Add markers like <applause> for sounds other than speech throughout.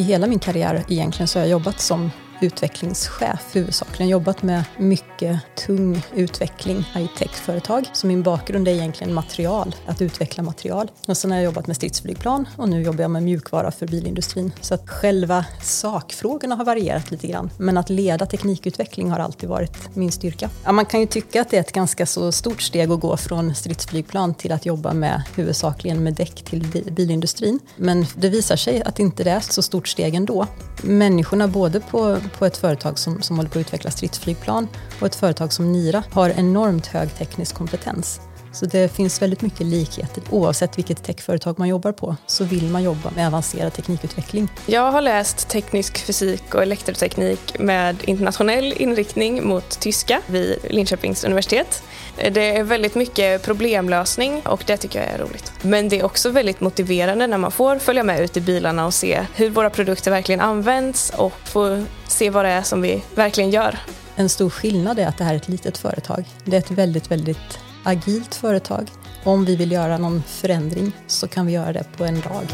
I hela min karriär egentligen så har jag jobbat som utvecklingschef huvudsakligen. Jobbat med mycket tung utveckling, high-tech-företag. Så min bakgrund är egentligen material, att utveckla material. Och sen har jag jobbat med stridsflygplan och nu jobbar jag med mjukvara för bilindustrin. Så att själva sakfrågorna har varierat lite grann. Men att leda teknikutveckling har alltid varit min styrka. Ja, man kan ju tycka att det är ett ganska så stort steg att gå från stridsflygplan till att jobba med huvudsakligen med däck till bilindustrin. Men det visar sig att inte det är så stort steg ändå. Människorna både på på ett företag som, som håller på att utveckla stridsflygplan och ett företag som Nira har enormt hög teknisk kompetens. Så det finns väldigt mycket likheter. Oavsett vilket techföretag man jobbar på så vill man jobba med avancerad teknikutveckling. Jag har läst teknisk fysik och elektroteknik med internationell inriktning mot tyska vid Linköpings universitet. Det är väldigt mycket problemlösning och det tycker jag är roligt. Men det är också väldigt motiverande när man får följa med ut i bilarna och se hur våra produkter verkligen används och få se vad det är som vi verkligen gör. En stor skillnad är att det här är ett litet företag. Det är ett väldigt, väldigt agilt företag. Om vi vill göra någon förändring så kan vi göra det på en dag.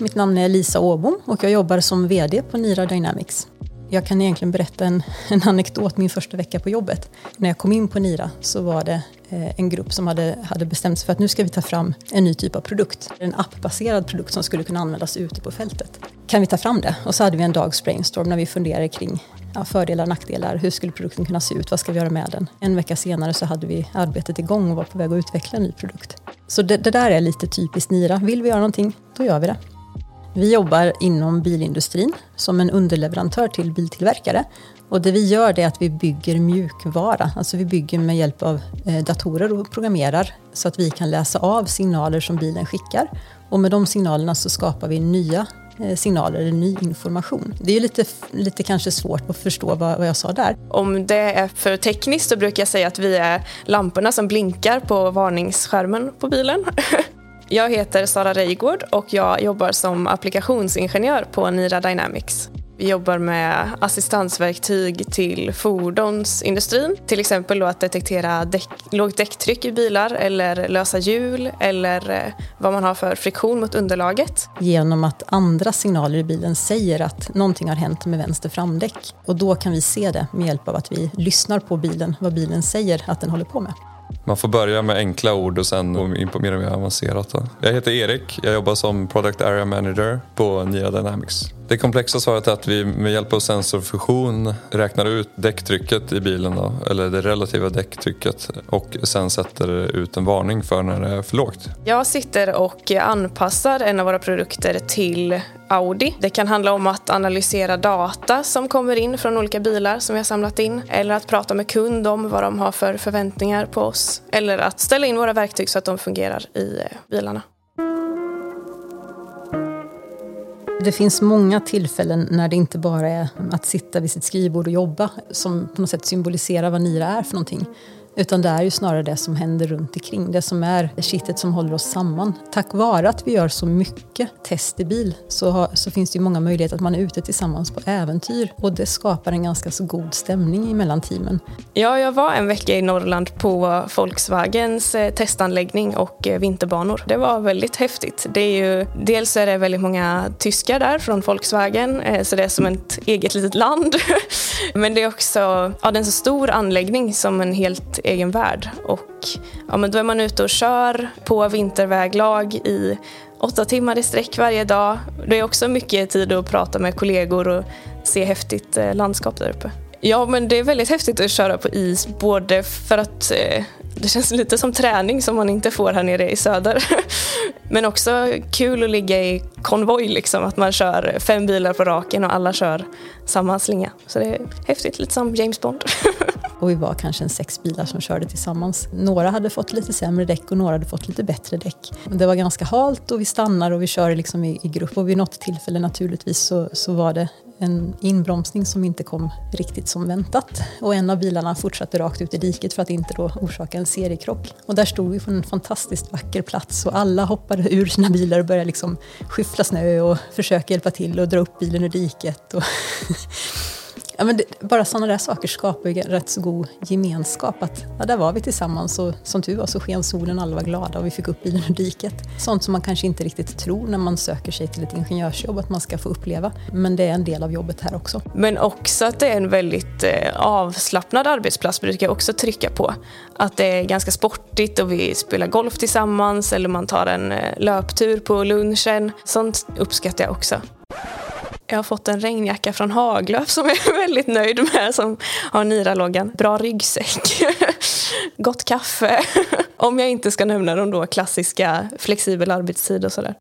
Mitt namn är Lisa Åbom och jag jobbar som VD på Nira Dynamics. Jag kan egentligen berätta en, en anekdot min första vecka på jobbet. När jag kom in på Nira så var det Eh, en grupp som hade, hade bestämt sig för att nu ska vi ta fram en ny typ av produkt. En appbaserad produkt som skulle kunna användas ute på fältet. Kan vi ta fram det? Och så hade vi en dags brainstorm när vi funderade kring ja, fördelar och nackdelar. Hur skulle produkten kunna se ut? Vad ska vi göra med den? En vecka senare så hade vi arbetet igång och var på väg att utveckla en ny produkt. Så det, det där är lite typiskt Nira. Vill vi göra någonting, då gör vi det. Vi jobbar inom bilindustrin som en underleverantör till biltillverkare. Och det vi gör är att vi bygger mjukvara, alltså vi bygger med hjälp av eh, datorer och programmerar så att vi kan läsa av signaler som bilen skickar. Och med de signalerna så skapar vi nya eh, signaler eller ny information. Det är lite, lite kanske svårt att förstå vad, vad jag sa där. Om det är för tekniskt så brukar jag säga att vi är lamporna som blinkar på varningsskärmen på bilen. <laughs> Jag heter Sara Reigård och jag jobbar som applikationsingenjör på Nira Dynamics. Vi jobbar med assistansverktyg till fordonsindustrin. Till exempel att detektera däck, lågt däcktryck i bilar eller lösa hjul eller eh, vad man har för friktion mot underlaget. Genom att andra signaler i bilen säger att någonting har hänt med vänster framdäck. Och då kan vi se det med hjälp av att vi lyssnar på bilen, vad bilen säger att den håller på med. Man får börja med enkla ord och sen gå in på mer och mer avancerat. Då. Jag heter Erik, jag jobbar som Product Area Manager på Nia Dynamics. Det komplexa svaret är att vi med hjälp av sensorfusion räknar ut däcktrycket i bilen, då, eller det relativa däcktrycket och sen sätter ut en varning för när det är för lågt. Jag sitter och anpassar en av våra produkter till Audi. Det kan handla om att analysera data som kommer in från olika bilar som vi har samlat in eller att prata med kund om vad de har för förväntningar på oss eller att ställa in våra verktyg så att de fungerar i eh, bilarna. Det finns många tillfällen när det inte bara är att sitta vid sitt skrivbord och jobba som på något sätt symboliserar vad NIRA är för någonting. Utan det är ju snarare det som händer runt omkring, det som är kittet som håller oss samman. Tack vare att vi gör så mycket test i bil så, har, så finns det ju många möjligheter att man är ute tillsammans på äventyr och det skapar en ganska så god stämning mellan teamen. Ja, jag var en vecka i Norrland på Volkswagens eh, testanläggning och eh, vinterbanor. Det var väldigt häftigt. Det är ju, dels är det väldigt många tyskar där från Volkswagen, eh, så det är som ett eget litet land. <laughs> Men det är också ja, det är en så stor anläggning som en helt egen värld. Och ja, men då är man ute och kör på vinterväglag i åtta timmar i sträck varje dag. Det är också mycket tid att prata med kollegor och se häftigt eh, landskap där uppe. Ja, men det är väldigt häftigt att köra på is, både för att eh, det känns lite som träning som man inte får här nere i söder. <laughs> Men också kul att ligga i konvoj, liksom, att man kör fem bilar på raken och alla kör samma slinga. Så det är häftigt, lite som James Bond. <laughs> Och vi var kanske en sex bilar som körde tillsammans. Några hade fått lite sämre däck och några hade fått lite bättre däck. Det var ganska halt och vi stannar och vi kör liksom i, i grupp. Och vid något tillfälle naturligtvis så, så var det en inbromsning som inte kom riktigt som väntat. Och en av bilarna fortsatte rakt ut i diket för att inte då orsaka en seriekrock. Och där stod vi på en fantastiskt vacker plats och alla hoppade ur sina bilar och började liksom skyffla snö och försöka hjälpa till och dra upp bilen ur diket. Och <laughs> Ja, men det, bara sådana där saker skapar ju rätt så god gemenskap. Att, ja, där var vi tillsammans och som tur var så sken solen, alla var glada och vi fick upp bilen ur diket. Sånt som man kanske inte riktigt tror när man söker sig till ett ingenjörsjobb att man ska få uppleva. Men det är en del av jobbet här också. Men också att det är en väldigt eh, avslappnad arbetsplats brukar jag också trycka på. Att det är ganska sportigt och vi spelar golf tillsammans eller man tar en eh, löptur på lunchen. Sånt uppskattar jag också. Jag har fått en regnjacka från Haglöf som jag är <laughs> väldigt nöjd med som har Nira-loggan. Bra ryggsäck, <laughs> gott kaffe. <laughs> Om jag inte ska nämna de då klassiska flexibel arbetstid och sådär.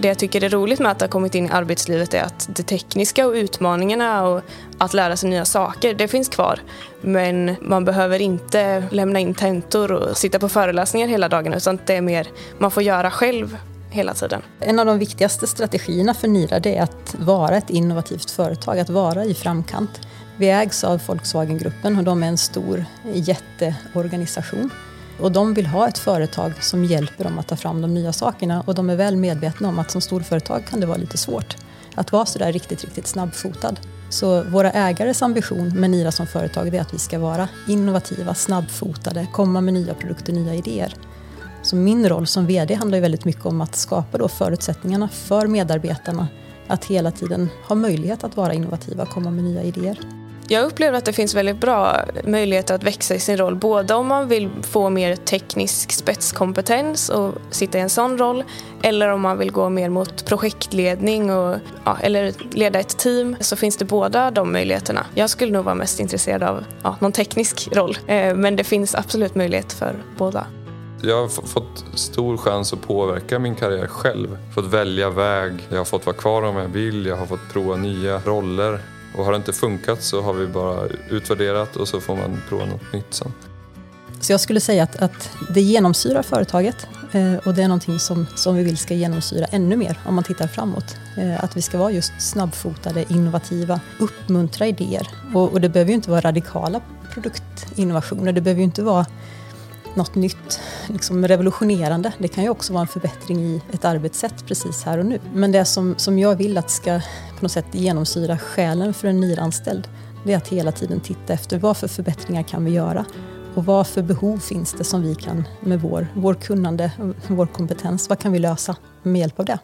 Det jag tycker är roligt med att ha kommit in i arbetslivet är att det tekniska och utmaningarna och att lära sig nya saker, det finns kvar. Men man behöver inte lämna in tentor och sitta på föreläsningar hela dagen utan det är mer, man får göra själv hela tiden. En av de viktigaste strategierna för Nira det är att vara ett innovativt företag, att vara i framkant. Vi ägs av Volkswagengruppen och de är en stor jätteorganisation. Och de vill ha ett företag som hjälper dem att ta fram de nya sakerna och de är väl medvetna om att som storföretag kan det vara lite svårt att vara sådär riktigt, riktigt snabbfotad. Så våra ägares ambition med Nira som företag är att vi ska vara innovativa, snabbfotade, komma med nya produkter, nya idéer. Så min roll som VD handlar ju väldigt mycket om att skapa då förutsättningarna för medarbetarna att hela tiden ha möjlighet att vara innovativa och komma med nya idéer. Jag upplever att det finns väldigt bra möjligheter att växa i sin roll. Både om man vill få mer teknisk spetskompetens och sitta i en sån roll eller om man vill gå mer mot projektledning och, ja, eller leda ett team så finns det båda de möjligheterna. Jag skulle nog vara mest intresserad av ja, någon teknisk roll eh, men det finns absolut möjlighet för båda. Jag har fått stor chans att påverka min karriär själv. Fått välja väg, jag har fått vara kvar om jag vill, jag har fått prova nya roller. Och har det inte funkat så har vi bara utvärderat och så får man prova något nytt sen. Så jag skulle säga att, att det genomsyrar företaget eh, och det är någonting som, som vi vill ska genomsyra ännu mer om man tittar framåt. Eh, att vi ska vara just snabbfotade, innovativa, uppmuntra idéer. Och, och det behöver ju inte vara radikala produktinnovationer, det behöver ju inte vara något nytt, liksom revolutionerande. Det kan ju också vara en förbättring i ett arbetssätt precis här och nu. Men det som, som jag vill att ska på något sätt genomsyra själen för en nyanställd, det är att hela tiden titta efter vad för förbättringar kan vi göra och vad för behov finns det som vi kan med vår, vår kunnande, vår kompetens, vad kan vi lösa med hjälp av det?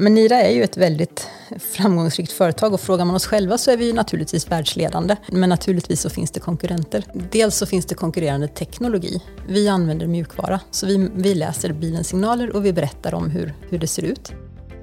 Men Nira är ju ett väldigt framgångsrikt företag och frågar man oss själva så är vi ju naturligtvis världsledande. Men naturligtvis så finns det konkurrenter. Dels så finns det konkurrerande teknologi. Vi använder mjukvara, så vi, vi läser bilens signaler och vi berättar om hur, hur det ser ut.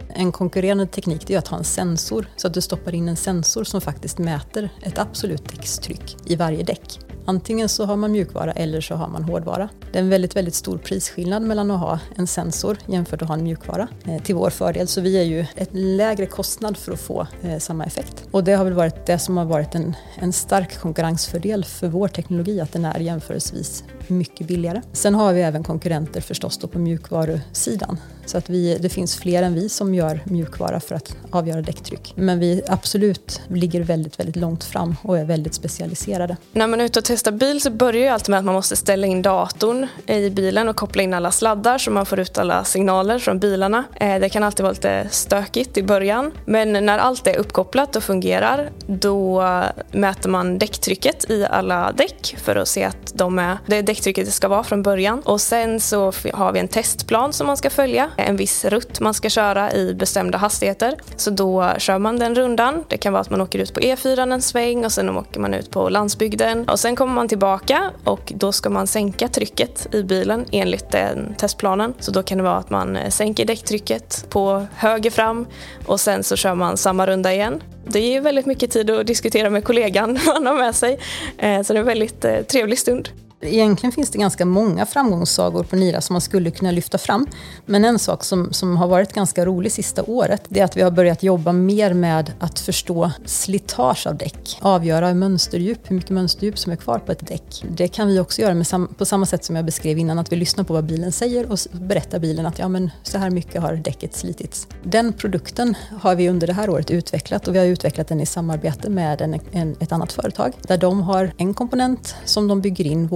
En konkurrerande teknik är att ha en sensor, så att du stoppar in en sensor som faktiskt mäter ett absolut däckstryck i varje däck. Antingen så har man mjukvara eller så har man hårdvara. Det är en väldigt, väldigt stor prisskillnad mellan att ha en sensor jämfört med att ha en mjukvara eh, till vår fördel. Så vi är ju ett lägre kostnad för att få eh, samma effekt. Och det har väl varit det som har varit en, en stark konkurrensfördel för vår teknologi, att den är jämförelsevis mycket billigare. Sen har vi även konkurrenter förstås då på mjukvarusidan. Så att vi, det finns fler än vi som gör mjukvara för att avgöra däcktryck. Men vi absolut ligger väldigt, väldigt långt fram och är väldigt specialiserade. När man är ute och testar bil så börjar ju alltid med att man måste ställa in datorn i bilen och koppla in alla sladdar så man får ut alla signaler från bilarna. Eh, det kan alltid vara lite stökigt i början. Men när allt är uppkopplat och fungerar då eh, mäter man däcktrycket i alla däck för att se att de är det däck det ska vara från början. Och sen så har vi en testplan som man ska följa en viss rutt man ska köra i bestämda hastigheter. Så då kör man den rundan. Det kan vara att man åker ut på E4 en sväng och sen åker man ut på landsbygden. Och sen kommer man tillbaka och då ska man sänka trycket i bilen enligt den testplanen. Så då kan det vara att man eh, sänker däcktrycket på höger fram och sen så kör man samma runda igen. Det ger väldigt mycket tid att diskutera med kollegan <laughs> man har med sig. Eh, så det är en väldigt eh, trevlig stund. Egentligen finns det ganska många framgångssagor på Nira som man skulle kunna lyfta fram. Men en sak som, som har varit ganska rolig sista året, det är att vi har börjat jobba mer med att förstå slitage av däck. Avgöra mönsterdjup, hur mycket mönsterdjup som är kvar på ett däck. Det kan vi också göra med sam på samma sätt som jag beskrev innan, att vi lyssnar på vad bilen säger och berättar bilen att ja, men så här mycket har däcket slitits. Den produkten har vi under det här året utvecklat och vi har utvecklat den i samarbete med en, en, ett annat företag där de har en komponent som de bygger in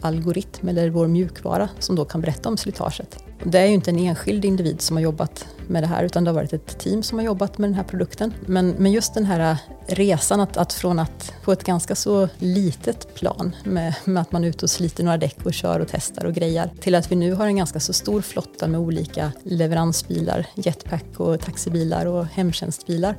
algoritm eller vår mjukvara som då kan berätta om slitaget. Det är ju inte en enskild individ som har jobbat med det här utan det har varit ett team som har jobbat med den här produkten. Men, men just den här resan att, att från att på ett ganska så litet plan med, med att man är ute och sliter några däck och kör och testar och grejar till att vi nu har en ganska så stor flotta med olika leveransbilar, jetpack och taxibilar och hemtjänstbilar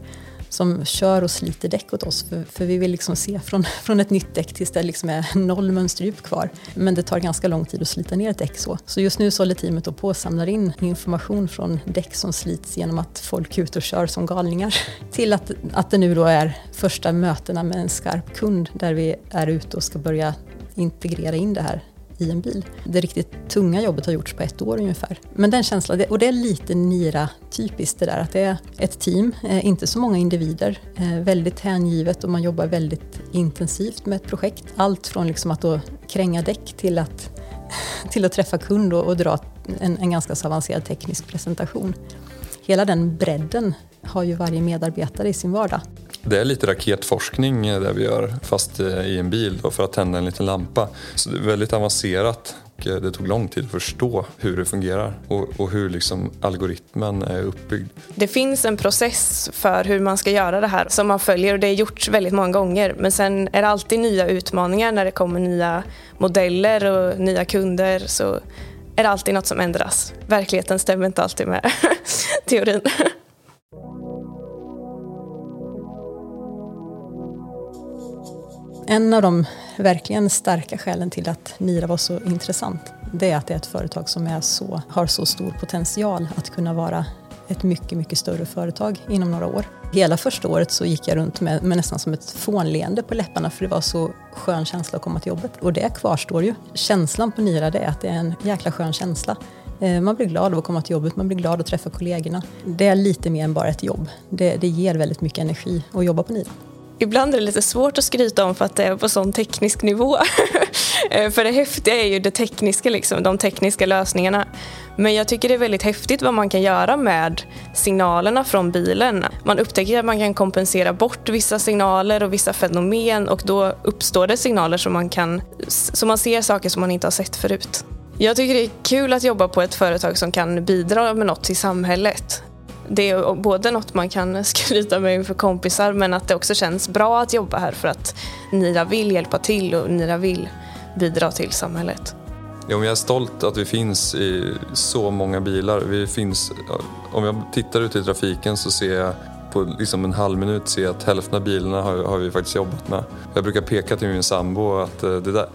som kör och sliter däck åt oss. För, för vi vill liksom se från, <laughs> från ett nytt däck tills det liksom är <laughs> noll mönsterdjup kvar. Men det tar ganska lång tid att slita ner ett däck så. Så just nu så håller teamet på och samlar in information från däck som slits genom att folk är ute och kör som galningar. <laughs> Till att, att det nu då är första mötena med en skarp kund där vi är ute och ska börja integrera in det här i en bil. Det riktigt tunga jobbet har gjorts på ett år ungefär. Men den känslan, och det är lite Nira-typiskt det där att det är ett team, eh, inte så många individer, eh, väldigt hängivet och man jobbar väldigt intensivt med ett projekt. Allt från liksom att då kränga däck till att, <laughs> till att träffa kund och, och dra en, en ganska så avancerad teknisk presentation. Hela den bredden har ju varje medarbetare i sin vardag. Det är lite raketforskning eh, det vi gör fast eh, i en bil då, för att tända en liten lampa. Så det är väldigt avancerat och eh, det tog lång tid att förstå hur det fungerar och, och hur liksom algoritmen är uppbyggd. Det finns en process för hur man ska göra det här som man följer och det är gjort väldigt många gånger men sen är det alltid nya utmaningar när det kommer nya modeller och nya kunder så är det alltid något som ändras. Verkligheten stämmer inte alltid med <laughs> teorin. En av de verkligen starka skälen till att Nira var så intressant det är att det är ett företag som är så, har så stor potential att kunna vara ett mycket, mycket större företag inom några år. Hela första året så gick jag runt med, med nästan som ett fånleende på läpparna för det var så skön känsla att komma till jobbet. Och det kvarstår ju. Känslan på Nira det är att det är en jäkla skön känsla. Eh, man blir glad av att komma till jobbet, man blir glad att träffa kollegorna. Det är lite mer än bara ett jobb. Det, det ger väldigt mycket energi att jobba på Nira. Ibland är det lite svårt att skryta om för att det är på sån teknisk nivå. <laughs> Eh, för det häftiga är ju det tekniska, liksom, de tekniska lösningarna. Men jag tycker det är väldigt häftigt vad man kan göra med signalerna från bilen. Man upptäcker att man kan kompensera bort vissa signaler och vissa fenomen och då uppstår det signaler som man kan, så man ser saker som man inte har sett förut. Jag tycker det är kul att jobba på ett företag som kan bidra med något till samhället det är både något man kan <laughs> skryta med inför kompisar men att det också känns bra att jobba här för att Nira vill hjälpa till och Nira vill bidra till samhället. Ja, men jag är stolt att vi finns i så många bilar. Vi finns, om jag tittar ut i trafiken så ser jag på liksom en halv minut se att hälften av bilarna har, har vi faktiskt jobbat med. Jag brukar peka till min sambo att eh, det där,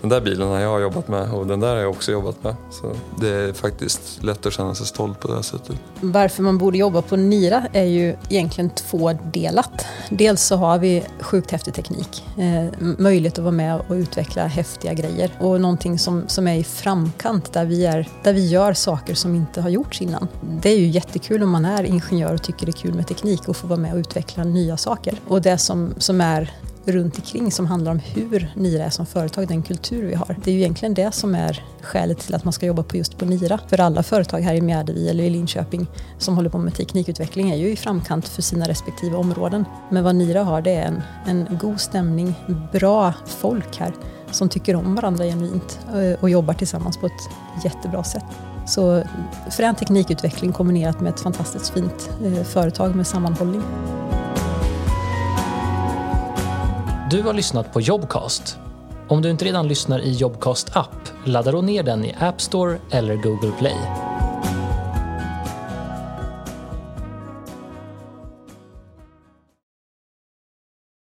den där bilen har jag jobbat med och den där har jag också jobbat med. Så det är faktiskt lätt att känna sig stolt på det här sättet. Varför man borde jobba på Nira är ju egentligen tvådelat. Dels så har vi sjukt häftig teknik, eh, möjlighet att vara med och utveckla häftiga grejer och någonting som, som är i framkant där vi, är, där vi gör saker som inte har gjorts innan. Det är ju jättekul om man är ingenjör och tycker det är kul med teknik och få vara med och utveckla nya saker. Och det som, som är runt omkring som handlar om hur Nira är som företag, den kultur vi har. Det är ju egentligen det som är skälet till att man ska jobba på just på Nira. För alla företag här i Mjärdevi eller i Linköping som håller på med teknikutveckling är ju i framkant för sina respektive områden. Men vad Nira har det är en, en god stämning, bra folk här som tycker om varandra genuint eh, och jobbar tillsammans på ett jättebra sätt. Så frän teknikutveckling kombinerat med ett fantastiskt fint eh, företag med sammanhållning. Du har lyssnat på Jobcast. Om du inte redan lyssnar i Jobcast app, ladda då ner den i App Store eller Google Play.